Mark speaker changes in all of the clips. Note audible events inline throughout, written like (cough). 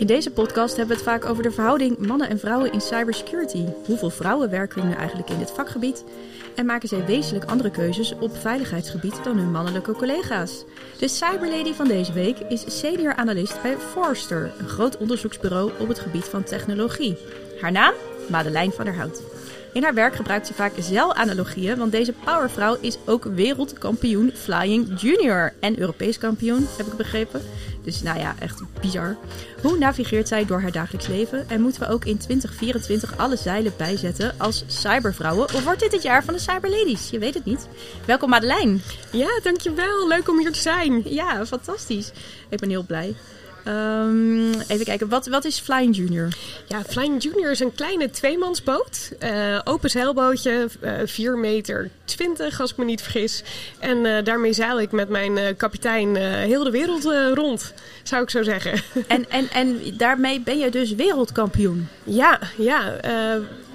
Speaker 1: In deze podcast hebben we het vaak over de verhouding mannen en vrouwen in cybersecurity. Hoeveel vrouwen werken er nu eigenlijk in dit vakgebied? En maken zij wezenlijk andere keuzes op veiligheidsgebied dan hun mannelijke collega's? De cyberlady van deze week is senior analist bij Forrester, een groot onderzoeksbureau op het gebied van technologie. Haar naam? Madeleine van der Hout. In haar werk gebruikt ze vaak zelanalogieën, want deze powervrouw is ook wereldkampioen Flying Junior en Europees kampioen, heb ik begrepen. Dus nou ja, echt bizar. Hoe navigeert zij door haar dagelijks leven? En moeten we ook in 2024 alle zeilen bijzetten als cybervrouwen? Of wordt dit het jaar van de cyberladies? Je weet het niet. Welkom Madeleine.
Speaker 2: Ja, dankjewel. Leuk om hier te zijn.
Speaker 1: Ja, fantastisch. Ik ben heel blij. Um, even kijken, wat, wat is Flying Junior?
Speaker 2: Ja, Flying Junior is een kleine tweemansboot. Uh, open zeilbootje, uh, 4 meter 20 als ik me niet vergis. En uh, daarmee zeil ik met mijn kapitein heel de wereld rond, zou ik zo zeggen.
Speaker 1: En, en, en daarmee ben je dus wereldkampioen? (laughs)
Speaker 2: Ja, ja.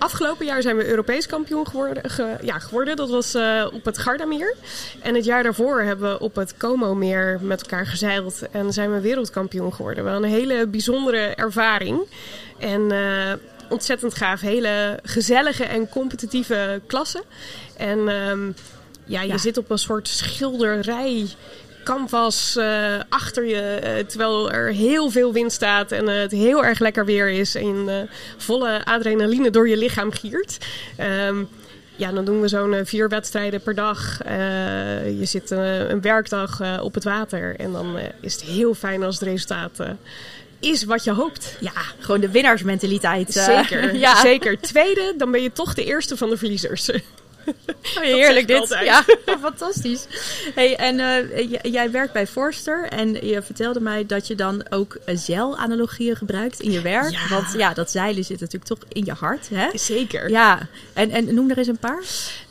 Speaker 2: Afgelopen jaar zijn we Europees kampioen geworden. ja, geworden. Dat was uh, op het Gardameer. En het jaar daarvoor hebben we op het Como-meer met elkaar gezeild. En zijn we wereldkampioen geworden. Wel een hele bijzondere ervaring. En uh, ontzettend gaaf. Hele gezellige en competitieve klassen. En um, ja, je ja. zit op een soort schilderij canvas uh, achter je. Uh, terwijl er heel veel wind staat en uh, het heel erg lekker weer is. En volle adrenaline door je lichaam giert. Um, ja, dan doen we zo'n vier wedstrijden per dag. je zit een werkdag op het water. En dan is het heel fijn als het resultaat is wat je hoopt.
Speaker 1: Ja, gewoon de winnaarsmentaliteit.
Speaker 2: Zeker, (laughs) ja. zeker. Tweede, dan ben je toch de eerste van de verliezers.
Speaker 1: Oh, (laughs) heerlijk dit. (laughs) Ja, fantastisch. Hey, en uh, jij werkt bij Forster en je vertelde mij dat je dan ook zeilanalogieën gebruikt in je werk.
Speaker 2: Ja.
Speaker 1: Want ja, dat zeilen zit natuurlijk toch in je hart. Hè?
Speaker 2: Zeker.
Speaker 1: Ja, en, en noem er eens een paar.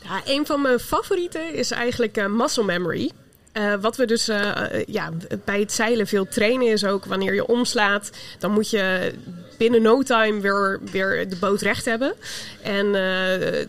Speaker 2: Ja, een van mijn favorieten is eigenlijk uh, muscle memory. Uh, wat we dus uh, ja, bij het zeilen veel trainen is ook wanneer je omslaat, dan moet je binnen no time weer, weer de boot recht hebben. En uh,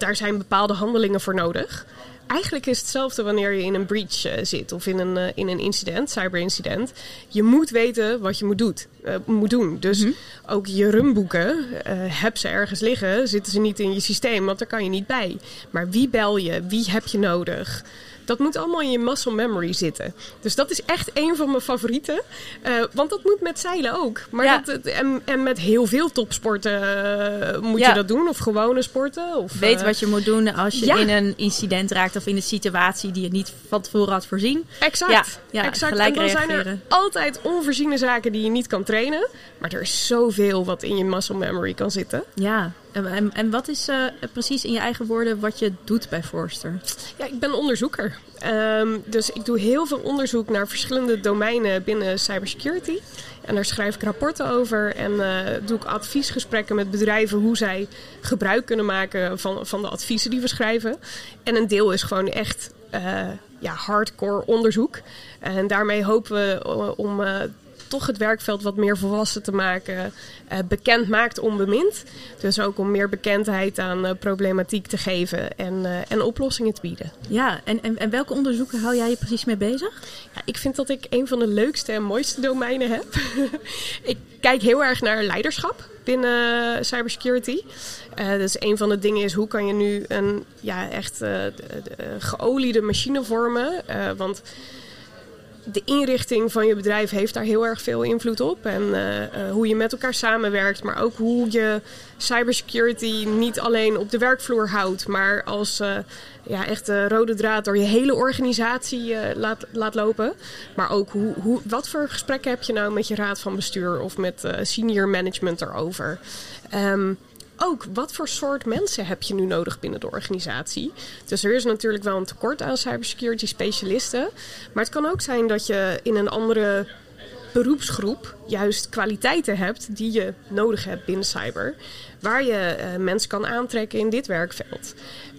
Speaker 2: daar zijn bepaalde handelingen voor nodig. Eigenlijk is hetzelfde wanneer je in een breach uh, zit of in een, uh, in een incident, cyberincident. Je moet weten wat je moet, doet, uh, moet doen. Dus mm -hmm. ook je rumboeken, heb ze ergens liggen, zitten ze niet in je systeem, want daar kan je niet bij. Maar wie bel je? Wie heb je nodig? Dat moet allemaal in je muscle memory zitten. Dus dat is echt een van mijn favorieten. Uh, want dat moet met zeilen ook. Maar
Speaker 1: ja.
Speaker 2: dat, en, en met heel veel topsporten uh, moet ja. je dat doen. Of gewone sporten. Of,
Speaker 1: Weet uh, wat je moet doen als je ja. in een incident raakt. Of in een situatie die je niet van tevoren had voorzien.
Speaker 2: Exact.
Speaker 1: Ja,
Speaker 2: exact.
Speaker 1: Gelijk
Speaker 2: en dan
Speaker 1: reageren.
Speaker 2: zijn er altijd onvoorziene zaken die je niet kan trainen. Maar er is zoveel wat in je muscle memory kan zitten.
Speaker 1: Ja. En, en, wat is uh, precies in je eigen woorden wat je doet bij Forster?
Speaker 2: Ja, ik ben onderzoeker. Um, dus ik doe heel veel onderzoek naar verschillende domeinen binnen cybersecurity. En daar schrijf ik rapporten over en uh, doe ik adviesgesprekken met bedrijven hoe zij gebruik kunnen maken van, van de adviezen die we schrijven. En een deel is gewoon echt uh, ja, hardcore onderzoek. En daarmee hopen we om toch het werkveld wat meer volwassen te maken. Uh, bekend maakt onbemind. Dus ook om meer bekendheid aan uh, problematiek te geven en, uh, en oplossingen te bieden.
Speaker 1: Ja, en, en, en welke onderzoeken hou jij je precies mee bezig?
Speaker 2: Ja, ik vind dat ik een van de leukste en mooiste domeinen heb. (laughs) ik kijk heel erg naar leiderschap binnen cybersecurity. Uh, dus een van de dingen is hoe kan je nu een ja, echt uh, geoliede machine vormen. Uh, want de inrichting van je bedrijf heeft daar heel erg veel invloed op. En uh, uh, hoe je met elkaar samenwerkt, maar ook hoe je cybersecurity niet alleen op de werkvloer houdt, maar als uh, ja, echt de rode draad door je hele organisatie laat, laat lopen. Maar ook hoe, hoe, wat voor gesprekken heb je nou met je raad van bestuur of met senior management erover? Um, ook wat voor soort mensen heb je nu nodig binnen de organisatie. Dus er is natuurlijk wel een tekort aan cybersecurity specialisten. Maar het kan ook zijn dat je in een andere beroepsgroep juist kwaliteiten hebt die je nodig hebt binnen cyber. Waar je uh, mensen kan aantrekken in dit werkveld.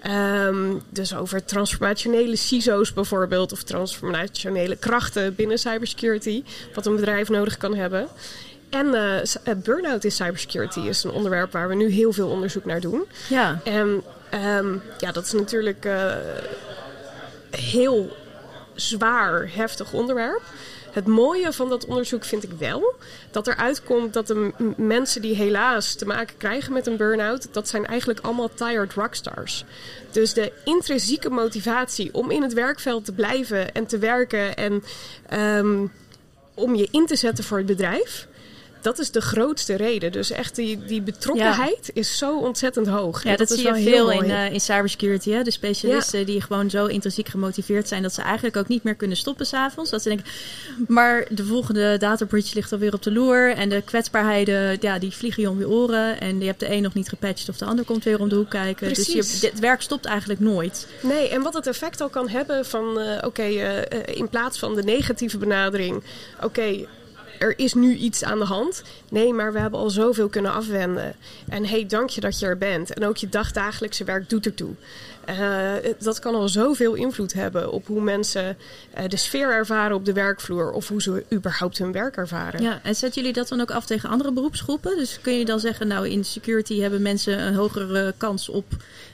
Speaker 2: Um, dus over transformationele CISO's bijvoorbeeld, of transformationele krachten binnen cybersecurity, wat een bedrijf nodig kan hebben. En uh, burn-out in cybersecurity is een onderwerp waar we nu heel veel onderzoek naar doen.
Speaker 1: Ja.
Speaker 2: En um, ja, dat is natuurlijk uh, heel zwaar, heftig onderwerp. Het mooie van dat onderzoek vind ik wel dat er uitkomt dat de mensen die helaas te maken krijgen met een burn-out, dat zijn eigenlijk allemaal tired rockstars. Dus de intrinsieke motivatie om in het werkveld te blijven en te werken en um, om je in te zetten voor het bedrijf dat is de grootste reden. Dus echt die, die betrokkenheid is zo ontzettend hoog.
Speaker 1: Ja, dat,
Speaker 2: dat
Speaker 1: zie je veel in, uh, in cybersecurity. Hè? De specialisten die gewoon zo intrinsiek gemotiveerd zijn... dat ze eigenlijk ook niet meer kunnen stoppen s'avonds. Dat ze denken, maar de volgende data breach ligt alweer op de loer... en de kwetsbaarheden, ja, die vliegen je om je oren... en je hebt de een nog niet gepatcht of de ander komt weer om de hoek kijken. Precies. Dus je, het werk stopt eigenlijk nooit.
Speaker 2: Nee, en wat het effect al kan hebben van... Uh, oké, uh, in plaats van de negatieve benadering... oké, er is nu iets aan de hand. Nee, maar we hebben al zoveel kunnen afwenden. En hey, dank je dat je er bent. En ook je dagdagelijkse werk doet ertoe. Uh, dat kan al zoveel invloed hebben op hoe mensen uh, de sfeer ervaren op de werkvloer of hoe ze überhaupt hun werk ervaren.
Speaker 1: Ja, en zetten jullie dat dan ook af tegen andere beroepsgroepen? Dus kun je dan zeggen, nou in security hebben mensen een hogere kans op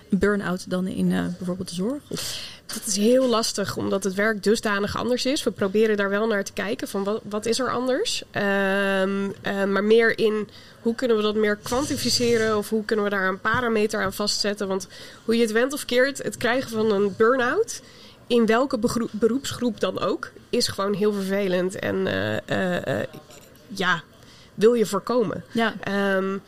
Speaker 1: burn-out dan in uh, bijvoorbeeld de zorg? Of?
Speaker 2: Dat is heel lastig, omdat het werk dusdanig anders is. We proberen daar wel naar te kijken van wat, wat is er anders. Um, uh, maar meer in hoe kunnen we dat meer kwantificeren of hoe kunnen we daar een parameter aan vastzetten. Want hoe je het went of keert, het krijgen van een burn-out, in welke beroepsgroep dan ook, is gewoon heel vervelend. En uh, ja, wil je voorkomen.
Speaker 1: Ja.
Speaker 2: Um,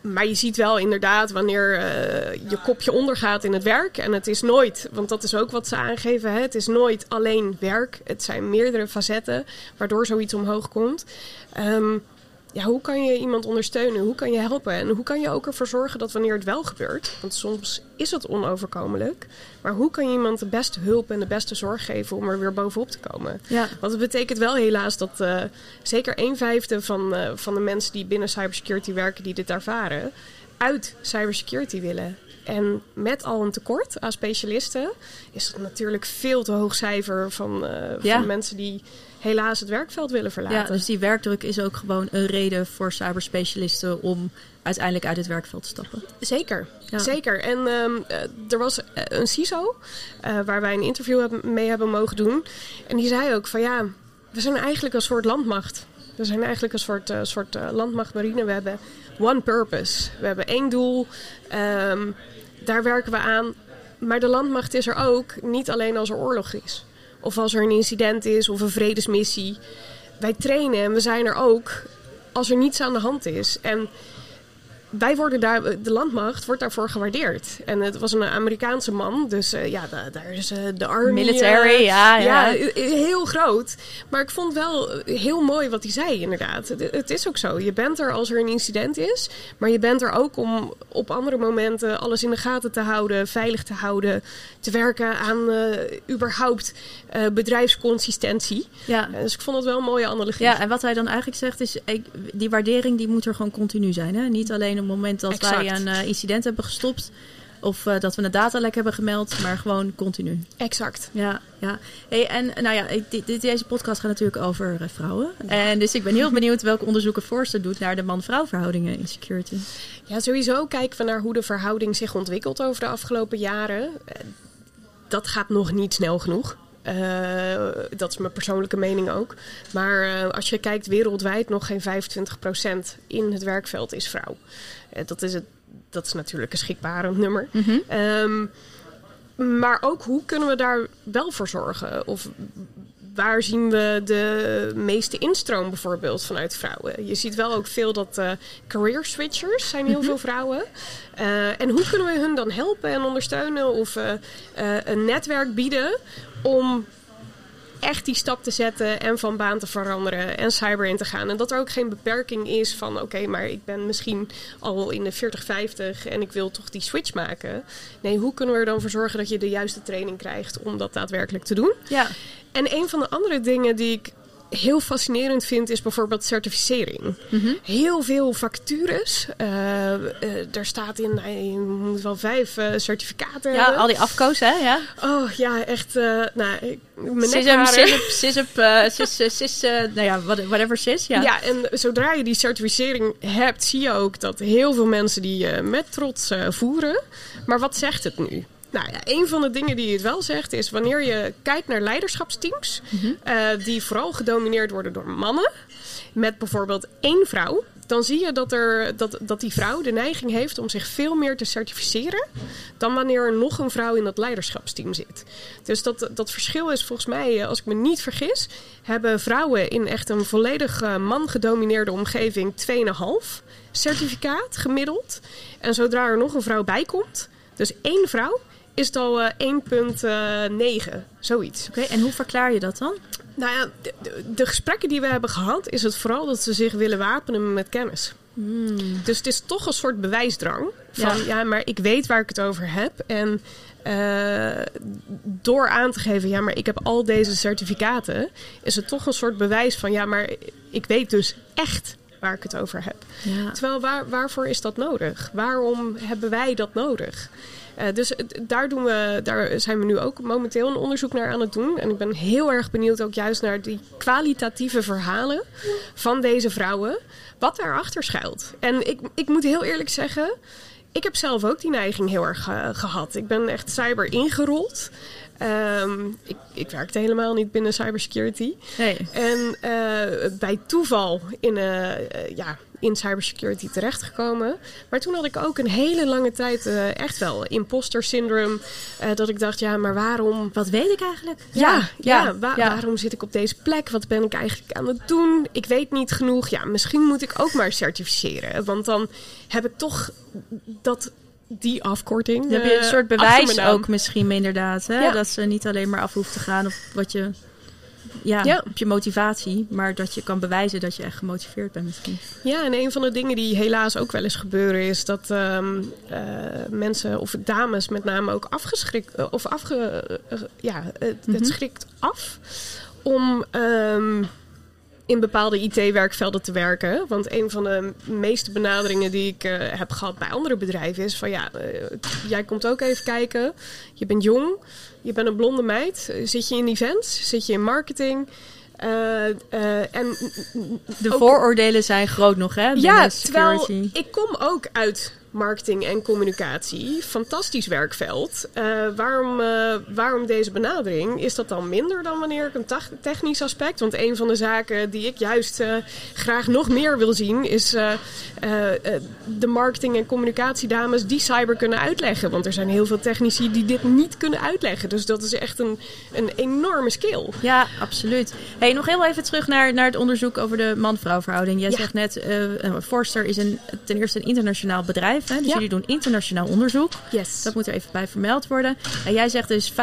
Speaker 2: maar je ziet wel inderdaad wanneer uh, je kopje ondergaat in het werk. En het is nooit, want dat is ook wat ze aangeven. Hè? Het is nooit alleen werk. Het zijn meerdere facetten waardoor zoiets omhoog komt. Um, ja, hoe kan je iemand ondersteunen? Hoe kan je helpen? En hoe kan je ook ervoor zorgen dat wanneer het wel gebeurt, want soms is het onoverkomelijk, maar hoe kan je iemand de beste hulp en de beste zorg geven om er weer bovenop te komen?
Speaker 1: Ja.
Speaker 2: Want het betekent wel helaas dat uh, zeker een vijfde van, uh, van de mensen die binnen cybersecurity werken, die dit ervaren, uit cybersecurity willen. En met al een tekort aan specialisten is dat natuurlijk veel te hoog cijfer van, uh, ja. van mensen die helaas het werkveld willen verlaten.
Speaker 1: Ja, dus die werkdruk is ook gewoon een reden voor cyberspecialisten om uiteindelijk uit het werkveld te stappen.
Speaker 2: Zeker, ja. zeker. En um, er was een CISO uh, waar wij een interview mee hebben mogen doen. En die zei ook van ja, we zijn eigenlijk een soort landmacht. We zijn eigenlijk een soort, uh, soort uh, landmacht marine. We hebben one purpose. We hebben één doel. Um, daar werken we aan. Maar de landmacht is er ook niet alleen als er oorlog is. Of als er een incident is of een vredesmissie. Wij trainen en we zijn er ook als er niets aan de hand is. En wij worden daar, de landmacht wordt daarvoor gewaardeerd. En het was een Amerikaanse man, dus uh, ja, da, daar is uh, de army.
Speaker 1: Military, uh, ja, ja,
Speaker 2: ja. Heel groot. Maar ik vond wel heel mooi wat hij zei, inderdaad. Het, het, is ook zo. Je bent er als er een incident is, maar je bent er ook om op andere momenten alles in de gaten te houden, veilig te houden, te werken aan überhaupt bedrijfsconsistentie.
Speaker 1: Ja.
Speaker 2: dus ik vond het wel een mooie analogie.
Speaker 1: Ja, en wat hij dan eigenlijk zegt is, die waardering die moet er gewoon continu zijn. Hè? Niet alleen op het moment dat
Speaker 2: exact.
Speaker 1: wij een uh, incident hebben gestopt. Of uh, dat we een datalek hebben gemeld, maar gewoon continu.
Speaker 2: Exact.
Speaker 1: Ja, ja. Hey, en nou ja, dit, dit, deze podcast gaat natuurlijk over uh, vrouwen. Ja. En dus ik ben heel benieuwd welke onderzoeken Forster doet naar de man-vrouw verhoudingen in security.
Speaker 2: Ja, sowieso kijken we naar hoe de verhouding zich ontwikkelt over de afgelopen jaren. Dat gaat nog niet snel genoeg. Uh, dat is mijn persoonlijke mening ook. Maar uh, als je kijkt wereldwijd, nog geen 25% in het werkveld is vrouw. Uh, dat, is het, dat is natuurlijk een schrikbarend nummer.
Speaker 1: Mhm.
Speaker 2: Mm -hmm. um, maar ook hoe kunnen we daar wel voor zorgen? Of waar zien we de meeste instroom bijvoorbeeld vanuit vrouwen? Je ziet wel ook veel dat uh, career switchers zijn heel mm -hmm. veel vrouwen. Uh, en hoe kunnen we hun dan helpen en ondersteunen of uh, een netwerk bieden om echt die stap te zetten en van baan te veranderen en cyber in te gaan. En dat er ook geen beperking is van oké, okay, maar ik ben misschien al in de 40, 50 en ik wil toch die switch maken. Nee, hoe kunnen we er dan voor zorgen dat je de juiste training krijgt om dat daadwerkelijk te doen?
Speaker 1: Ja.
Speaker 2: En een van de andere dingen die ik heel fascinerend vind, is bijvoorbeeld certificering.
Speaker 1: Mhm.
Speaker 2: Mm -hmm. Heel veel vacatures. Uh, uh, er staat in, nou, je moet wel vijf certificaten
Speaker 1: ja,
Speaker 2: hebben.
Speaker 1: al die afkoos, hè? Ja.
Speaker 2: Oh ja, echt. nou, mijn
Speaker 1: Sism, sisp, sisp, sis, sis, nou ja, whatever sis, ja.
Speaker 2: Ja, en zodra je die certificering hebt, zie je ook dat heel veel mensen die met trots voeren. Maar wat zegt het nu? Nou ja, een van de dingen die het wel zegt is wanneer je kijkt naar leiderschapsteams, eh, die vooral gedomineerd worden door mannen, met bijvoorbeeld één vrouw, dan zie je dat, er, dat, dat die vrouw de neiging heeft om zich veel meer te certificeren dan wanneer er nog een vrouw in dat leiderschapsteam zit. Dus dat, dat verschil is volgens mij, eh, als ik me niet vergis, hebben vrouwen in echt een volledig man gedomineerde omgeving 2,5 certificaat gemiddeld. En zodra er nog een vrouw bij komt, dus één vrouw, is het al uh, 1,9, zoiets.
Speaker 1: Oké, en hoe verklaar je dat dan?
Speaker 2: Nou ja, de, de, de, gesprekken die we hebben gehad, is het vooral dat ze zich willen wapenen met kennis.
Speaker 1: Hmm.
Speaker 2: Dus het is toch een soort bewijsdrang. Van ja. ja, maar ik weet waar ik het over heb. En uh, door aan te geven, ja, maar ik heb al deze certificaten, is het toch een soort bewijs van, ja, maar ik weet dus echt waar ik het over heb.
Speaker 1: Ja.
Speaker 2: Terwijl waar, waarvoor is dat nodig? Waarom hebben wij dat nodig? Uh, dus daar, doen we, daar zijn we nu ook momenteel een onderzoek naar aan het doen. En ik ben heel erg benieuwd ook juist naar die kwalitatieve verhalen van deze vrouwen. Wat daarachter schuilt. En ik, ik moet heel eerlijk zeggen, ik heb zelf ook die neiging heel erg uh, gehad. Ik ben echt cyber ingerold. Um, ik, ik, werkte helemaal niet binnen cybersecurity.
Speaker 1: Nee.
Speaker 2: En uh, bij toeval in, uh, ja, in cybersecurity terechtgekomen. Maar toen had ik ook een hele lange tijd uh, echt wel imposter syndroom. dat ik dacht, ja, maar waarom...
Speaker 1: Wat weet ik eigenlijk?
Speaker 2: Ja, ja, ja, ja, wa ja, waarom zit ik op deze plek? Wat ben ik eigenlijk aan het doen? Ik weet niet genoeg. Ja, misschien moet ik ook maar certificeren. Want dan heb ik toch dat die afkorting.
Speaker 1: Dan heb je een soort bewijs ook misschien inderdaad. Hè? Ja. Dat ze niet alleen maar af hoeft te gaan op wat je... Ja, ja, op je motivatie. Maar dat je kan bewijzen dat je echt gemotiveerd bent misschien.
Speaker 2: Ja, en een van de dingen die helaas ook wel eens gebeuren... is dat um, uh, mensen, of dames met name ook afgeschrikt... Uh, of afge... Uh, ja, het, mm -hmm. het schrikt af om... Um, in bepaalde IT-werkvelden te werken. Want een van de meeste benaderingen die ik uh, heb gehad bij andere bedrijven is van ja, uh, jij komt ook even kijken. Je bent jong, je bent een blonde meid. Zit je in events? Zit je in marketing? Uh, en
Speaker 1: de ook, vooroordelen zijn groot nog, hè?
Speaker 2: Ja, terwijl ik kom ook uit marketing en communicatie. Fantastisch werkveld. Uh, waarom, uh, waarom deze benadering? Is dat dan minder dan wanneer ik een technisch aspect? Want een van de zaken die ik juist uh, graag nog meer wil zien, is de marketing- en communicatiedames die cyber kunnen uitleggen. Want er zijn heel veel technici die dit niet kunnen uitleggen. Dus dat is echt een, een enorme skill.
Speaker 1: Ja, absoluut. Hey, nog heel even terug naar, naar het onderzoek over de man-vrouw verhouding. Jij ja. zegt net, Forster is een, ten eerste een internationaal bedrijf. Dus ja. jullie doen internationaal onderzoek.
Speaker 2: Yes.
Speaker 1: Dat moet er even bij vermeld worden. En jij zegt dus 25%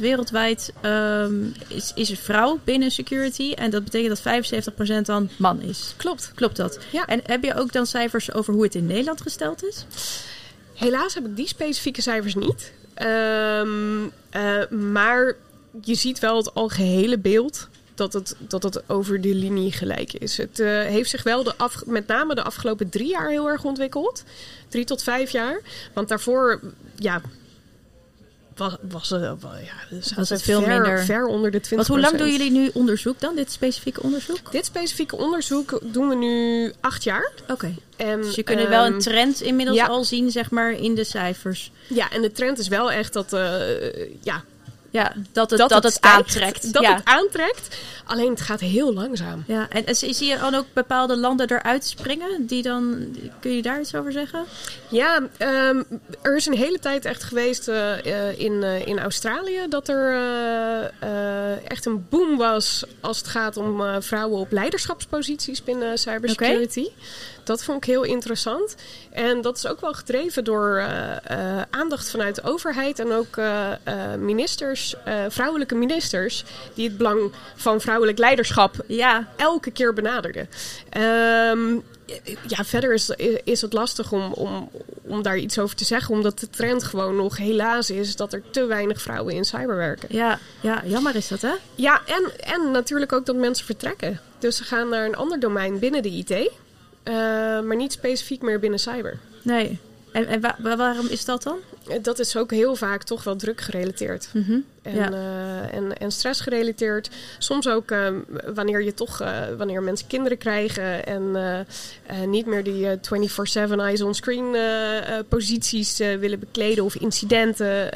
Speaker 1: wereldwijd um, is, is een vrouw binnen security. En dat betekent dat 75% dan man is.
Speaker 2: Klopt.
Speaker 1: Klopt dat?
Speaker 2: Ja.
Speaker 1: En heb je ook dan cijfers over hoe het in Nederland gesteld is?
Speaker 2: Helaas heb ik die specifieke cijfers niet. Um, uh, maar je ziet wel het algehele beeld dat het, dat het over de linie gelijk is. Het uh, heeft zich wel de af, met name de afgelopen drie jaar heel erg ontwikkeld. Drie tot vijf jaar. Want daarvoor, ja, was, was het ja,
Speaker 1: was het veel
Speaker 2: ver,
Speaker 1: minder.
Speaker 2: ver onder de 20
Speaker 1: Want hoe lang doen jullie nu onderzoek dan, dit specifieke onderzoek?
Speaker 2: Dit specifieke onderzoek doen we nu acht jaar.
Speaker 1: Oké. Okay. Dus je kunt um, wel een trend inmiddels ja. al zien, zeg maar, in de cijfers.
Speaker 2: Ja, en de trend is wel echt dat, uh, ja,
Speaker 1: ja, dat het, dat, dat het, het aantrekt.
Speaker 2: Dat
Speaker 1: ja.
Speaker 2: het aantrekt. Alleen het gaat heel langzaam.
Speaker 1: Ja, en, en zie je dan ook bepaalde landen eruit springen? Die dan, kun je daar iets over zeggen?
Speaker 2: Ja, um, er is een hele tijd echt geweest uh, uh, in, uh, in Australië dat er echt een boom was als het gaat om vrouwen op leiderschapsposities binnen cybersecurity. Okay. Dat vond ik heel interessant. En dat is ook wel gedreven door uh, uh, aandacht vanuit de overheid en ook uh, ministers, vrouwelijke ministers, die het belang van vrouwelijk leiderschap
Speaker 1: ja.
Speaker 2: elke keer benaderden. Um, ja, verder is, is het lastig om, om, om daar iets over te zeggen, omdat de trend gewoon nog helaas is dat er te weinig vrouwen in cyber werken.
Speaker 1: Ja, ja jammer is dat, hè?
Speaker 2: Ja, en, en natuurlijk ook dat mensen vertrekken. Dus ze gaan naar een ander domein binnen de IT. Uh, maar niet specifiek meer binnen cyber.
Speaker 1: Nee. En, en wa waarom is dat dan?
Speaker 2: dat is ook heel vaak toch wel druk gerelateerd.
Speaker 1: Mhm.
Speaker 2: En,
Speaker 1: Ja.
Speaker 2: eh, en, en stress gerelateerd. Soms ook eh, wanneer je toch, eh, wanneer mensen kinderen krijgen en eh, eh, niet meer die eh, 24/7 eyes on screen eh, eh, posities eh, willen bekleden of incidenten.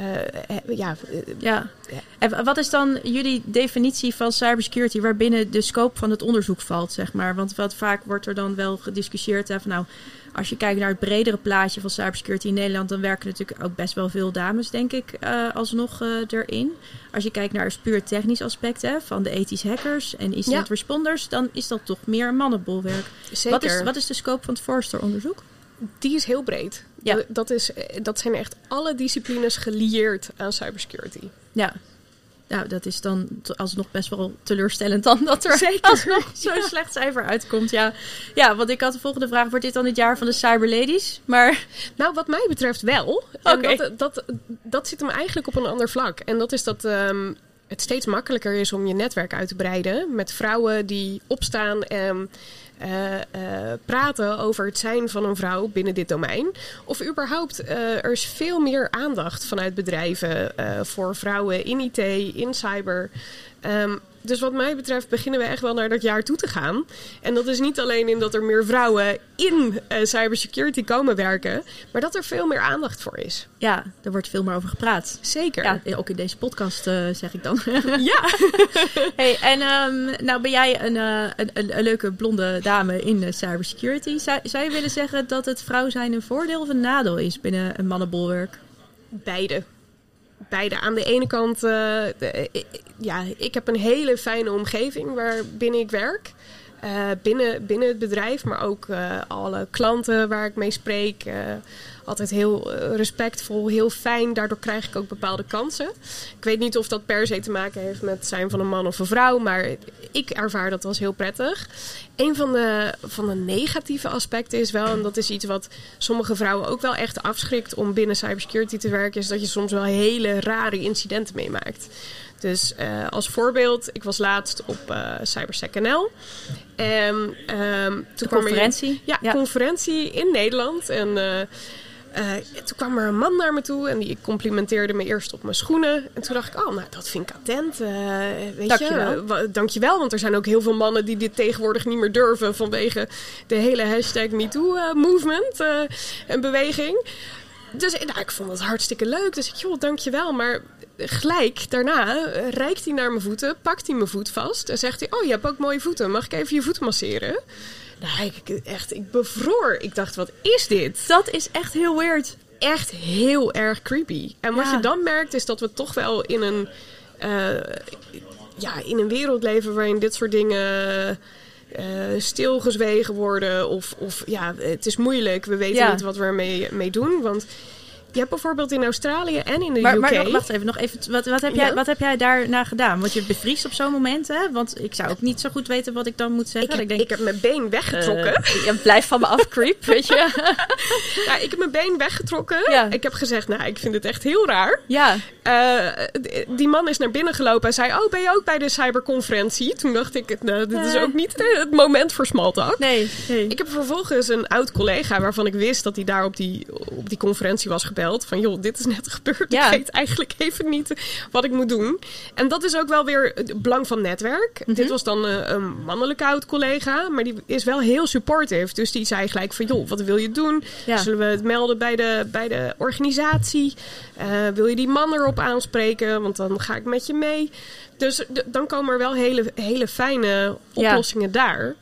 Speaker 2: Eh, eh, ja, eh,
Speaker 1: Ja. En wat is dan jullie definitie van cybersecurity waarbinnen de scope van het onderzoek valt, zeg maar? Want wat vaak wordt er dan wel gediscussieerd hè, van nou, als je kijkt naar het bredere plaatje van cybersecurity in Nederland, dan werken natuurlijk ook best wel veel dames, denk ik, alsnog erin. Als je kijkt naar het puur technisch aspect hè, van de ethisch hackers en incident
Speaker 2: Ja.
Speaker 1: responders, dan is dat toch meer mannenbolwerk.
Speaker 2: zeker.
Speaker 1: Wat is, wat is de scope van het Forrester-onderzoek?
Speaker 2: Die is heel breed.
Speaker 1: Ja.
Speaker 2: Dat, is, eh, dat zijn echt alle disciplines gelieerd aan cybersecurity.
Speaker 1: Ja. Nou, dat is dan alsnog best wel teleurstellend dan dat er
Speaker 2: Zeker.
Speaker 1: alsnog (laughs) zo'n slecht cijfer uitkomt. Ja. ja, want ik had de volgende vraag. Wordt dit dan het jaar van de cyberladies? Maar (laughs)
Speaker 2: Nou, wat mij betreft wel. En
Speaker 1: Oké.
Speaker 2: dat, dat, dat zit hem eigenlijk op een ander vlak. En dat is dat ehm, het steeds makkelijker is om je netwerk uit te breiden. Met vrouwen die opstaan en eh, eh, praten over het zijn van een vrouw binnen dit domein. Of überhaupt, eh, er is veel meer aandacht vanuit bedrijven voor vrouwen in IT, in cyber. Ehm, dus wat mij betreft beginnen we echt wel naar dat jaar toe te gaan. En dat is niet alleen in dat er meer vrouwen in eh, cybersecurity komen werken, maar dat er veel meer aandacht voor is.
Speaker 1: ja, er wordt veel meer over gepraat.
Speaker 2: Zeker.
Speaker 1: Ja, ook in deze podcast eh, zeg ik dan. (laughs)
Speaker 2: Ja. (laughs)
Speaker 1: hey, en ehm, nou ben jij een, eh, een, een, een leuke blonde dame in cybersecurity. Zou, zou je willen zeggen dat het vrouw zijn een voordeel of een nadeel is binnen een mannenbolwerk?
Speaker 2: Beide. Beide. Aan de ene kant, eh, eh, ja, ik heb een hele fijne omgeving waarbinnen ik werk. Eh, binnen, binnen het bedrijf, maar ook alle klanten waar ik mee spreek. Altijd heel eh, respectvol, heel fijn. Daardoor krijg ik ook bepaalde kansen. Ik weet niet of dat per se te maken heeft met het zijn van een man of een vrouw, maar ik ervaar dat als heel prettig. Een van de, van de negatieve aspecten is wel, en dat is iets wat sommige vrouwen ook wel echt afschrikt om binnen cybersecurity te werken, is dat je soms wel hele rare incidenten meemaakt. Dus eh, als voorbeeld, ik was laatst op eh CyberSec NL. En ehm, toen
Speaker 1: De
Speaker 2: kwam er-
Speaker 1: conferentie?
Speaker 2: ja,
Speaker 1: Ja.
Speaker 2: conferentie in Nederland. En eh, toen kwam er een man naar me toe en die complimenteerde me eerst op mijn schoenen. En toen dacht ik, oh, nou, dat vind ik attent. eh weet
Speaker 1: Dankjewel.
Speaker 2: je, wa- dankjewel. Want er zijn ook heel veel mannen die dit tegenwoordig niet meer durven vanwege de hele hashtag MeToo-movement eh, en beweging. Dus nou, ik vond het hartstikke leuk. Dus ik, joh, dankjewel. Maar gelijk daarna reikt hij naar mijn voeten, pakt hij mijn voet vast en zegt hij: Oh, je hebt ook mooie voeten. Mag ik even je voeten masseren? Nou, ik, echt, ik bevroor. Ik dacht, wat is dit?
Speaker 1: Dat is echt heel weird.
Speaker 2: Echt heel erg creepy. En wat
Speaker 1: Ja.
Speaker 2: je dan merkt, is dat we toch wel in een, eh, ja, in een wereld leven waarin dit soort dingen eh, stilgezwegen worden. Of, of ja, het is moeilijk. We weten
Speaker 1: Ja.
Speaker 2: niet wat we ermee mee doen. Want je hebt bijvoorbeeld in Australië en in de
Speaker 1: Maar,
Speaker 2: UK...
Speaker 1: maar nog- wacht even, nog even. Wat, wat, heb jij,
Speaker 2: Ja.
Speaker 1: wat heb jij daarna gedaan? Want je bevriest op zo'n moment, hè? Want ik zou ook niet zo goed weten wat ik dan moet zeggen.
Speaker 2: ik, heb,
Speaker 1: ik denk,
Speaker 2: ik heb mijn been weggetrokken.
Speaker 1: eh, (laughs) ja, blijf van me af, creep, weet je? (laughs)
Speaker 2: Ja, ik heb mijn been weggetrokken.
Speaker 1: Ja.
Speaker 2: Ik heb gezegd, nou, ik vind het echt heel raar.
Speaker 1: ja,
Speaker 2: Eh, die man is naar binnen gelopen en zei: Oh, ben je ook bij de cyberconferentie? Toen dacht ik: nou, Dit is ook niet eh, het moment voor smalltalk.
Speaker 1: nee, nee.
Speaker 2: Ik heb vervolgens een oud collega waarvan ik wist dat hij daar op die, op die conferentie was gebeld. Van joh, dit is net gebeurd.
Speaker 1: Ja.
Speaker 2: Ik weet eigenlijk even niet wat ik moet doen. En dat is ook wel weer het belang van netwerk.
Speaker 1: Mhm.
Speaker 2: Dit was dan eh, een mannelijke oud collega, maar die is wel heel supportive. Dus die zei gelijk van joh, wat wil je doen?
Speaker 1: Ja.
Speaker 2: Zullen we het melden bij de, bij de organisatie? Eh, wil je die man erop aanspreken? Want dan ga ik met je mee. Dus dan komen er wel hele, hele fijne oplossingen daar.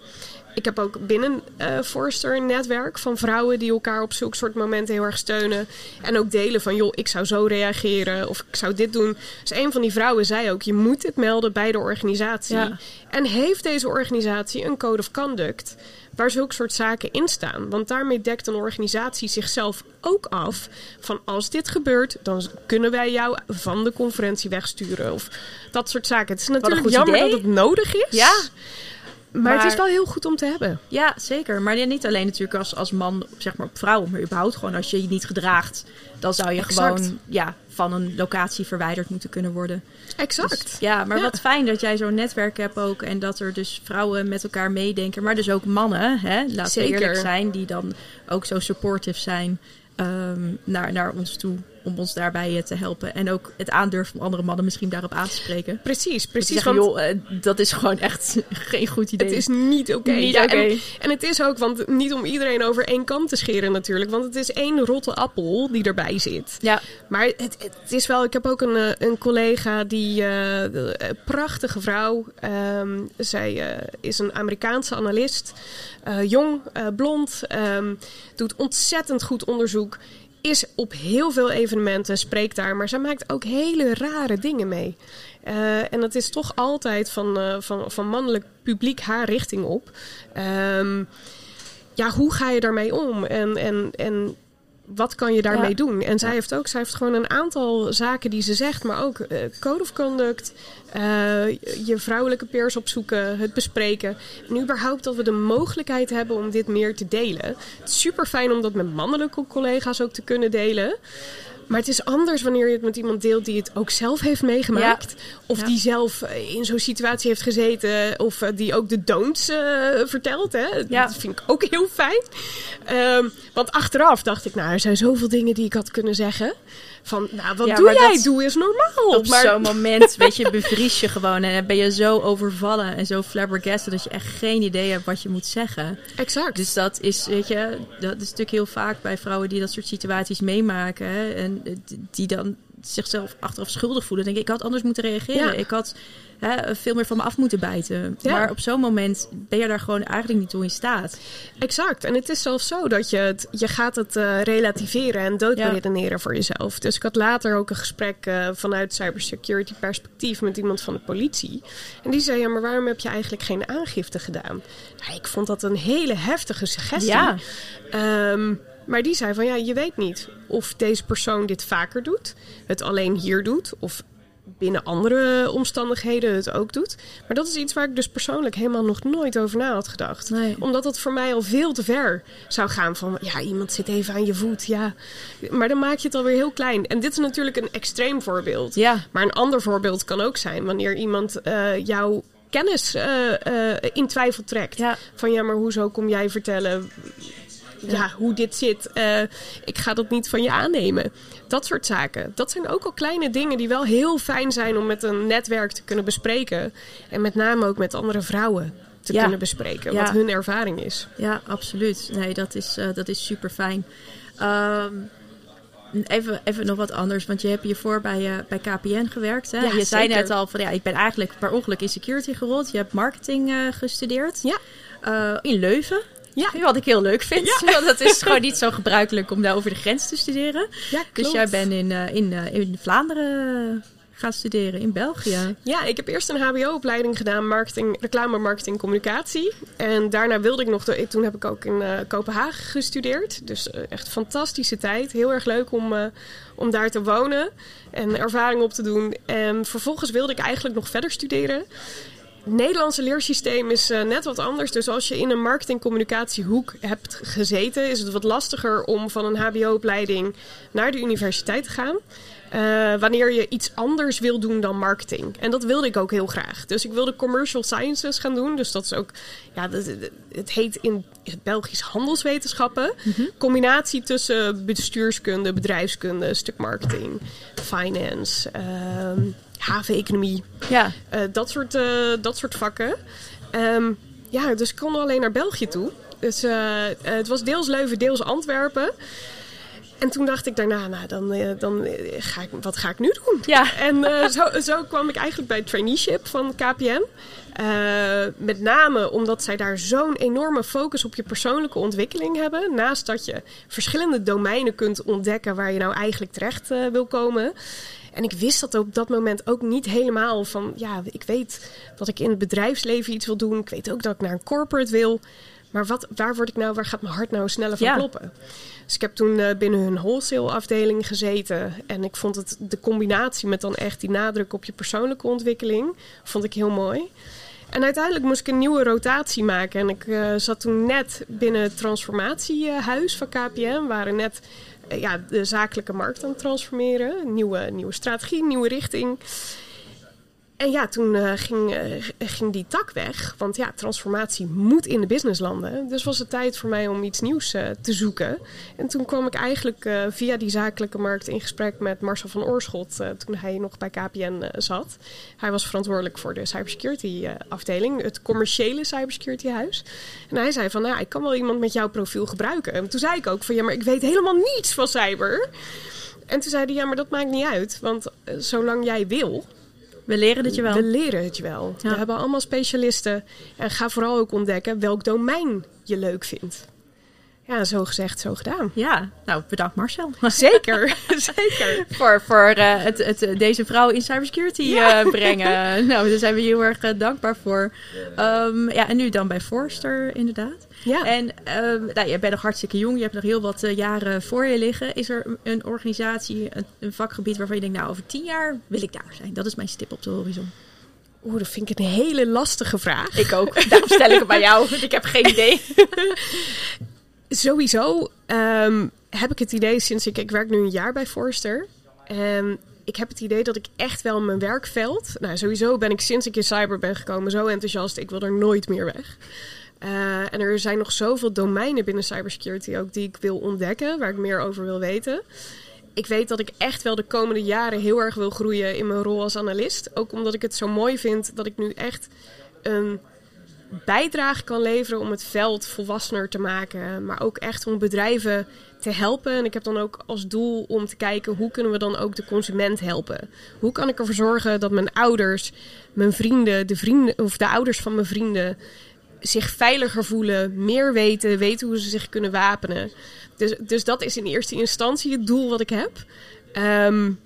Speaker 2: Ik heb ook binnen eh Forster een netwerk van vrouwen die elkaar op zulke soort momenten heel erg steunen. En ook delen van, joh, ik zou zo reageren of ik zou dit doen. Dus een van die vrouwen zei ook, je moet dit melden bij de organisatie.
Speaker 1: Ja.
Speaker 2: En heeft deze organisatie een code of conduct waar zulke soort zaken in staan? Want daarmee dekt een organisatie zichzelf ook af van als dit gebeurt, dan kunnen wij jou van de conferentie wegsturen of dat soort zaken. Het is natuurlijk
Speaker 1: goed
Speaker 2: jammer
Speaker 1: idee.
Speaker 2: dat het nodig is.
Speaker 1: Ja.
Speaker 2: Maar,
Speaker 1: Maar-
Speaker 2: het is wel heel goed om te hebben.
Speaker 1: Ja, zeker. Maar niet alleen natuurlijk als, als man, zeg maar op vrouw, maar überhaupt gewoon als je je niet gedraagt, dan zou je
Speaker 2: Exact.
Speaker 1: gewoon ja, van een locatie verwijderd moeten kunnen worden.
Speaker 2: Exact.
Speaker 1: Dus, ja, maar
Speaker 2: Ja.
Speaker 1: wat fijn dat jij zo'n netwerk hebt ook en dat er dus vrouwen met elkaar meedenken, maar dus ook mannen, hè, laten we eerlijk zijn, die dan ook zo supportive zijn. ehm, naar, naar ons toe om ons daarbij eh, te helpen. En ook het aandurven van andere mannen misschien daarop aan te spreken.
Speaker 2: Precies, precies.
Speaker 1: Zeggen, joh, eh, dat is gewoon echt (laughs) geen goed idee.
Speaker 2: Het is niet oké.
Speaker 1: Ja,
Speaker 2: en, en, het is ook, want niet om iedereen over één kant te scheren natuurlijk. Want het is één rotte appel die erbij zit.
Speaker 1: Ja.
Speaker 2: Maar het, het is wel, ik heb ook een, eh, een collega die, uh, prachtige vrouw. Um, zij uh, is een Amerikaanse analist. jong, blond. Um, doet ontzettend goed onderzoek is op heel veel evenementen, spreekt daar, maar zij maakt ook hele rare dingen mee. Uh, en dat is toch altijd van, uh, van, van mannelijk publiek haar richting op. Um, ja, hoe ga je daarmee om? En, en, en wat kan je daarmee doen? En zij heeft ook, zij heeft gewoon een aantal zaken die ze zegt, maar ook uh, code of conduct, uh, je vrouwelijke peers opzoeken, het bespreken. En überhaupt dat we de mogelijkheid hebben om dit meer te delen. Het is super fijn om dat met mannelijke collega's ook te kunnen delen. Maar het is anders wanneer je het met iemand deelt die het ook zelf heeft meegemaakt. Of die zelf eh, in zo'n situatie heeft gezeten. Of uh, die ook de don'ts uh, vertelt. Hè? Ja. Dat vind ik ook heel fijn. Um, want achteraf dacht ik, nou, er zijn zoveel dingen die ik had kunnen zeggen. Van, nou, wat doe jij? Dat, doe eens normaal.
Speaker 1: Op maar... zo'n moment, weet je, bevries je gewoon. En ben je zo overvallen en zo flabbergasted dat je echt geen idee hebt wat je moet zeggen.
Speaker 2: Exact.
Speaker 1: Dus dat is, weet je, dat is natuurlijk heel vaak bij vrouwen die dat soort situaties meemaken. Hè, en die dan zichzelf achteraf schuldig voelen. denk ik, ik had anders moeten reageren. Ja. Ik had hè, veel meer van me af moeten bijten. Ja. Maar op zo'n moment ben je daar gewoon eigenlijk niet toe in staat.
Speaker 2: Exact. En het is zelfs zo dat je het, je gaat het uh, relativeren en doodredeneren ja. voor jezelf. Dus ik had later ook een gesprek uh, vanuit cybersecurity perspectief met iemand van de politie. En die zei, ja, maar waarom heb je eigenlijk geen aangifte gedaan? Nou, ik vond dat een hele heftige suggestie.
Speaker 1: Ja.
Speaker 2: Um, maar die zei van ja, je weet niet of deze persoon dit vaker doet, het alleen hier doet of binnen andere omstandigheden het ook doet. Maar dat is iets waar ik dus persoonlijk helemaal nog nooit over na had gedacht.
Speaker 1: Nee.
Speaker 2: Omdat het voor mij al veel te ver zou gaan van ja, iemand zit even aan je voet. Ja, maar dan maak je het alweer heel klein. En dit is natuurlijk een extreem voorbeeld.
Speaker 1: Ja.
Speaker 2: Maar een ander voorbeeld kan ook zijn wanneer iemand uh, jouw kennis uh, uh, in twijfel trekt.
Speaker 1: Ja.
Speaker 2: Van ja, maar hoezo kom jij vertellen ja. hoe dit zit. Uh, ik ga dat niet van je aannemen. Dat soort zaken. Dat zijn ook al kleine dingen die wel heel fijn zijn om met een netwerk te kunnen bespreken. En met name ook met andere vrouwen te
Speaker 1: ja.
Speaker 2: kunnen bespreken.
Speaker 1: Ja.
Speaker 2: Wat hun ervaring is.
Speaker 1: Ja, absoluut. Nee, dat is, uh, dat is super fijn. Um, Even, even nog wat anders, want je hebt hiervoor bij, uh, bij KPN gewerkt. Hè?
Speaker 2: Ja,
Speaker 1: je zei net al van ja, ik ben eigenlijk per ongeluk in security gerold. Je hebt marketing uh, gestudeerd
Speaker 2: Ja.
Speaker 1: in Leuven.
Speaker 2: Ja.
Speaker 1: Wat ik heel leuk vind.
Speaker 2: Ja. (laughs)
Speaker 1: Want dat is gewoon niet zo gebruikelijk om daar over de grens te studeren.
Speaker 2: Ja,
Speaker 1: Dus jij bent in, uh, in, uh, in Vlaanderen gaan studeren, in België.
Speaker 2: Ja, ik heb eerst een HBO-opleiding gedaan, marketing, reclame, marketing, communicatie. En daarna wilde ik nog, de, toen heb ik ook in uh, Kopenhagen gestudeerd. Dus uh, echt fantastische tijd. Heel erg leuk om, uh, om daar te wonen en ervaring op te doen. En vervolgens wilde ik eigenlijk nog verder studeren. Nederlandse leersysteem is uh, net wat anders. Dus als je in een marketing-communicatiehoek hebt gezeten, is het wat lastiger om van een HBO-opleiding naar de universiteit te gaan. Uh, wanneer je iets anders wil doen dan marketing. En dat wilde ik ook heel graag. Dus ik wilde commercial sciences gaan doen. Dus dat is ook, ja, dat, het heet in het Belgisch handelswetenschappen.
Speaker 1: Mm-hmm.
Speaker 2: Combinatie tussen bestuurskunde, bedrijfskunde, stuk marketing, finance, uh, haveneconomie.
Speaker 1: Ja.
Speaker 2: Uh, dat, soort, uh, dat soort vakken. Um, ja, dus ik kon alleen naar België toe. Dus uh, het was deels Leuven, deels Antwerpen. En toen dacht ik daarna, nou, dan, dan ga ik, wat ga ik nu doen?
Speaker 1: Ja.
Speaker 2: En zo, zo kwam ik eigenlijk bij het traineeship van KPN. Uh, met name omdat zij daar zo'n enorme focus op je persoonlijke ontwikkeling hebben. Naast dat je verschillende domeinen kunt ontdekken waar je nou eigenlijk terecht wil komen. En ik wist dat op dat moment ook niet helemaal van, ja, ik weet dat ik in het bedrijfsleven iets wil doen. Ik weet ook dat ik naar een corporate wil. Maar wat, waar word ik nou, waar gaat mijn hart nou sneller van
Speaker 1: Ja.
Speaker 2: kloppen? Dus ik heb toen uh, binnen hun wholesale afdeling gezeten. En ik vond het de combinatie met dan echt die nadruk op je persoonlijke ontwikkeling, vond ik heel mooi. En uiteindelijk moest ik een nieuwe rotatie maken. En ik uh, zat toen net binnen het transformatiehuis van KPN. We waren net uh, ja, de zakelijke markt aan het transformeren. Nieuwe, nieuwe strategie, nieuwe richting. En ja, toen uh, ging, uh, ging die tak weg. Want ja, transformatie moet in de business landen. Dus was het tijd voor mij om iets nieuws uh, te zoeken. En toen kwam ik eigenlijk via die zakelijke markt in gesprek met Marcel van Oorschot. toen hij nog bij KPN zat. Hij was verantwoordelijk voor de cybersecurity afdeling. Het commerciële cybersecurity huis. En hij zei van, nou ik kan wel iemand met jouw profiel gebruiken. En toen zei ik ook van, ja, maar ik weet helemaal niets van cyber. En toen zei hij, ja, maar dat maakt niet uit. Want zolang jij wil
Speaker 1: we leren het je wel.
Speaker 2: We leren het je wel. We hebben allemaal specialisten. En ga vooral ook ontdekken welk domein je leuk vindt. Ja, zo gezegd, zo gedaan.
Speaker 1: Ja, nou bedankt Marcel. (laughs)
Speaker 2: Zeker, (laughs) zeker.
Speaker 1: voor voor uh, het, het, deze vrouw in cybersecurity ja. uh, brengen. (laughs) nou, daar zijn we heel erg uh, dankbaar voor. Um, ja, en nu dan bij Forster inderdaad. Ja. En uh, nou, je bent nog hartstikke jong, je hebt nog heel wat jaren voor je liggen. Is er een organisatie, een, een, vakgebied waarvan je denkt, nou over tien jaar wil ik daar zijn? Dat is mijn stip op de horizon.
Speaker 2: Oeh, dat vind ik een hele lastige vraag.
Speaker 1: Ik ook. Daarom stel ik het bij jou, want ik heb geen idee.
Speaker 2: Sowieso um, heb ik het idee sinds ik, ik werk nu een jaar bij Forster. En ik heb het idee dat ik echt wel mijn werkveld. Nou, sowieso ben ik sinds ik in cyber ben gekomen zo enthousiast. Ik wil er nooit meer weg. Uh, en er zijn nog zoveel domeinen binnen cybersecurity ook die ik wil ontdekken, waar ik meer over wil weten. Ik weet dat ik echt wel de komende jaren heel erg wil groeien in mijn rol als analist. Ook omdat ik het zo mooi vind dat ik nu echt een bijdrage kan leveren om het veld volwassener te maken. Maar ook echt om bedrijven te helpen. En ik heb dan ook als doel om te kijken hoe kunnen we dan ook de consument helpen. Hoe kan ik ervoor zorgen dat mijn ouders, mijn vrienden, de vrienden of de ouders van mijn vrienden zich veiliger voelen, meer weten, weten hoe ze zich kunnen wapenen. Dus, dus dat is in eerste instantie het doel wat ik heb. Um,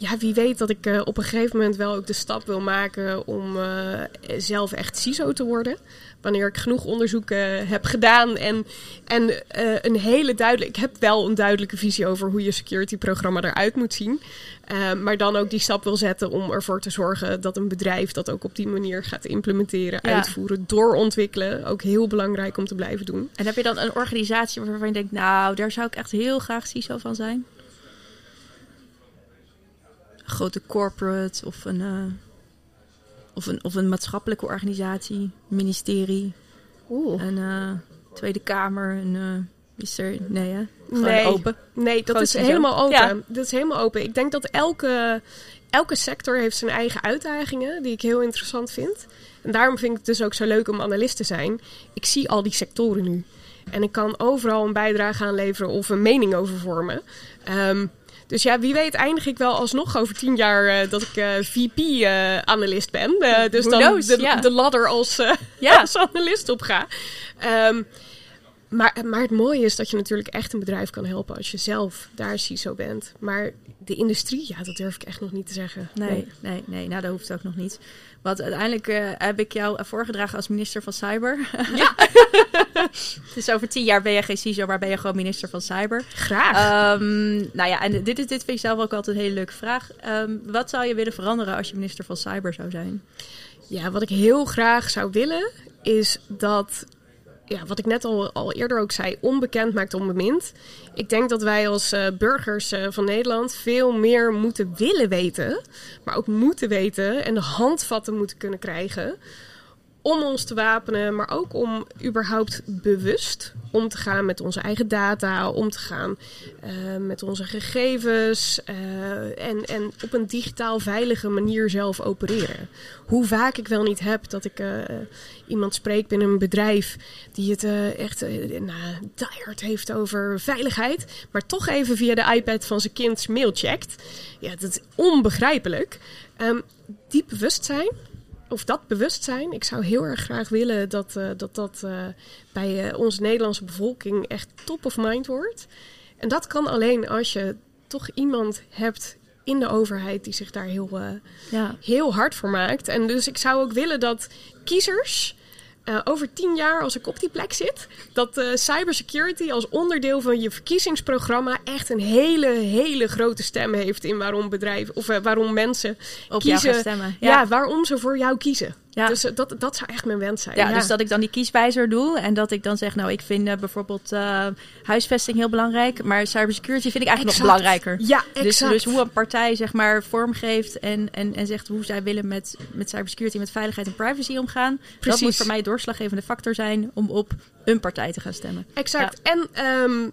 Speaker 2: ja, wie weet dat ik uh, op een gegeven moment wel ook de stap wil maken om uh, zelf echt CISO te worden. Wanneer ik genoeg onderzoeken heb gedaan en, en een hele duidelijke. Ik heb wel een duidelijke visie over hoe je security programma eruit moet zien. maar dan ook die stap wil zetten om ervoor te zorgen dat een bedrijf dat ook op die manier gaat implementeren, ja. uitvoeren, doorontwikkelen. Ook heel belangrijk om te blijven doen.
Speaker 1: En heb je dan een organisatie waarvan je denkt, nou, daar zou ik echt heel graag CISO van zijn? Grote corporate of een, uh, of een, of een maatschappelijke organisatie, ministerie, Oeh. een uh, Tweede Kamer, een. Uh, is er, nee, hè?
Speaker 2: nee,
Speaker 1: open.
Speaker 2: Nee, dat is helemaal open. Ja. Dat is helemaal open. Ik denk dat elke, elke sector heeft zijn eigen uitdagingen, die ik heel interessant vind. En daarom vind ik het dus ook zo leuk om analist te zijn. Ik zie al die sectoren nu. En ik kan overal een bijdrage aan leveren of een mening over vormen. Um, dus ja, wie weet eindig ik wel alsnog over tien jaar uh, dat ik uh, eh, VP-analyst uh, ben. Dus dan knows, de, yeah. de, ladder als, yeah. (laughs) als analist op ga. Um, maar, maar het mooie is dat je natuurlijk echt een bedrijf kan helpen als je zelf daar CISO bent. Maar de industrie, ja, dat durf ik echt nog niet te zeggen.
Speaker 1: Nee, nee, nee, nou dat hoeft ook nog niet. Want uiteindelijk uh, heb ik jou voorgedragen als minister van Cyber. Ja. (laughs) dus over tien jaar ben je geen CISO, maar ben je gewoon minister van Cyber.
Speaker 2: Graag.
Speaker 1: Um, nou ja, en dit, is, dit vind ik zelf ook altijd een hele leuke vraag. Um, wat zou je willen veranderen als je minister van Cyber zou zijn?
Speaker 2: Ja, wat ik heel graag zou willen, is dat ja, wat ik net al, al eerder ook zei, onbekend maakt onbemind. Ik denk dat wij als uh, burgers uh, van Nederland veel meer moeten willen weten, maar ook moeten weten en handvatten moeten kunnen krijgen om ons te wapenen, maar ook om überhaupt bewust om te gaan met onze eigen data, om te gaan uh, met onze gegevens uh, en, en op een digitaal veilige manier zelf opereren. Hoe vaak ik wel niet heb dat ik uh, iemand spreek binnen een bedrijf die het echt nou, heeft over veiligheid, maar toch even via de iPad van zijn kind mail checkt. Ja, dat is onbegrijpelijk. Um, diep bewustzijn of dat bewustzijn. Ik zou heel erg graag willen dat uh, dat, dat uh, bij uh, onze Nederlandse bevolking echt top of mind wordt. En dat kan alleen als je toch iemand hebt in de overheid die zich daar heel, ja. heel hard voor maakt. En dus ik zou ook willen dat kiezers uh, over tien jaar, als ik op die plek zit, dat uh, cybersecurity als onderdeel van je verkiezingsprogramma echt een hele, hele grote stem heeft in waarom bedrijven of uh, waarom mensen
Speaker 1: op
Speaker 2: kiezen.
Speaker 1: Stemmen,
Speaker 2: ja. ja, waarom ze voor jou kiezen.
Speaker 1: Ja.
Speaker 2: Dus eh, dat, dat zou echt mijn wens zijn.
Speaker 1: Ja, dus dat ik dan die kieswijzer doe en dat ik dan zeg, nou, ik vind eh, bijvoorbeeld eh, huisvesting heel belangrijk, maar cybersecurity vind ik eigenlijk nog belangrijker.
Speaker 2: Ja,
Speaker 1: Dus,
Speaker 2: exact.
Speaker 1: dus hoe een partij zeg maar vormgeeft en, en, en zegt hoe zij willen met, met cybersecurity, met veiligheid en privacy omgaan. Dat moet voor mij doorslaggevende factor zijn om op een partij te gaan stemmen.
Speaker 2: Exact. En ehm,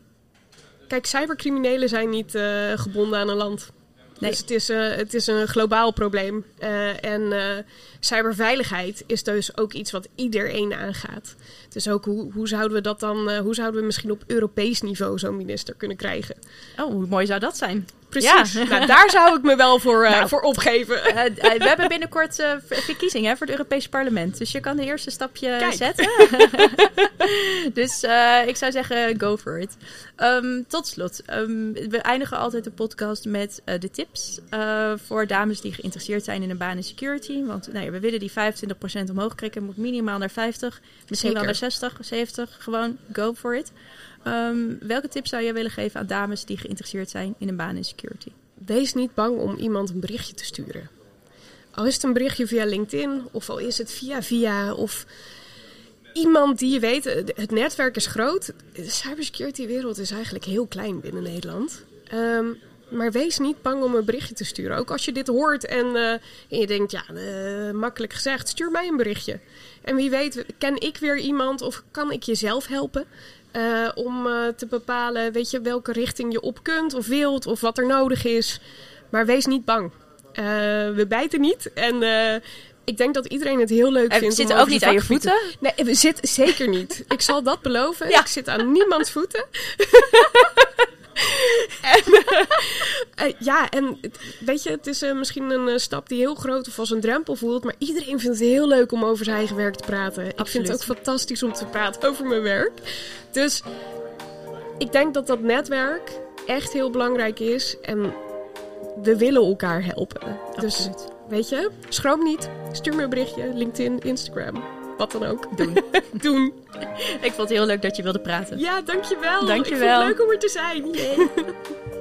Speaker 2: kijk, cybercriminelen zijn niet gebonden aan een land.
Speaker 1: Nee.
Speaker 2: Dus het is, eh, het is een globaal probleem. Eh, en eh, cyberveiligheid is dus ook iets wat iedereen aangaat. Dus ook hoe, hoe zouden we dat dan, eh, hoe zouden we misschien op Europees niveau zo'n minister kunnen krijgen?
Speaker 1: Oh, hoe mooi zou dat zijn?
Speaker 2: Precies.
Speaker 1: Ja.
Speaker 2: Nou, daar zou ik me wel voor, eh, (laughs)
Speaker 1: Nou.
Speaker 2: voor opgeven.
Speaker 1: Eh, we hebben binnenkort ver- verkiezingen voor het Europese parlement. Dus je kan de eerste stapje
Speaker 2: Kijk.
Speaker 1: zetten. (laughs) dus ik zou zeggen, go for it. Ehm, tot slot, ehm, we eindigen altijd de podcast met de tips voor dames die geïnteresseerd zijn in een baan in security. Want nou ja, we willen die 25% omhoog krikken, moet minimaal naar 50, misschien wel naar 60, 70. Gewoon go for it. Ehm, welke tips zou jij willen geven aan dames die geïnteresseerd zijn in een baan in security?
Speaker 2: Wees niet bang om iemand een berichtje te sturen. Al is het een berichtje via LinkedIn of al is het via via of iemand die je weet. Het netwerk is groot. De cybersecurity wereld is eigenlijk heel klein binnen Nederland. Ehm, maar wees niet bang om een berichtje te sturen. Ook als je dit hoort en, eh, en je denkt, ja, eh, makkelijk gezegd, stuur mij een berichtje. En wie weet, ken ik weer iemand of kan ik jezelf helpen? eh, om te bepalen, weet je, welke richting je op kunt of wilt of wat er nodig is. Maar wees niet bang. We bijten niet en ik denk dat iedereen het heel leuk
Speaker 1: En we
Speaker 2: vindt.
Speaker 1: zitten
Speaker 2: om
Speaker 1: ook niet aan je voeten.
Speaker 2: Nee, we zitten zeker niet. Ik zal dat beloven.
Speaker 1: Ja.
Speaker 2: Ik zit aan niemands voeten. (laughs) en, (laughs) eh, ja, en weet je, het is eh, misschien een eh, stap die heel groot of als een drempel voelt. Maar iedereen vindt het heel leuk om over zijn eigen werk te praten. Ik vind
Speaker 1: Absoluut.
Speaker 2: het ook fantastisch om te praten over mijn werk. Dus ik denk dat dat netwerk echt heel belangrijk is. En we willen elkaar helpen. Dus
Speaker 1: Absoluut.
Speaker 2: weet je, schroom niet. Stuur me een berichtje. LinkedIn, Instagram. Wat dan ook.
Speaker 1: Doen. (laughs)
Speaker 2: Doen.
Speaker 1: Ik vond het heel leuk dat je wilde praten.
Speaker 2: Ja, dankjewel.
Speaker 1: Dankjewel.
Speaker 2: Ik vond het leuk om er te zijn. (laughs)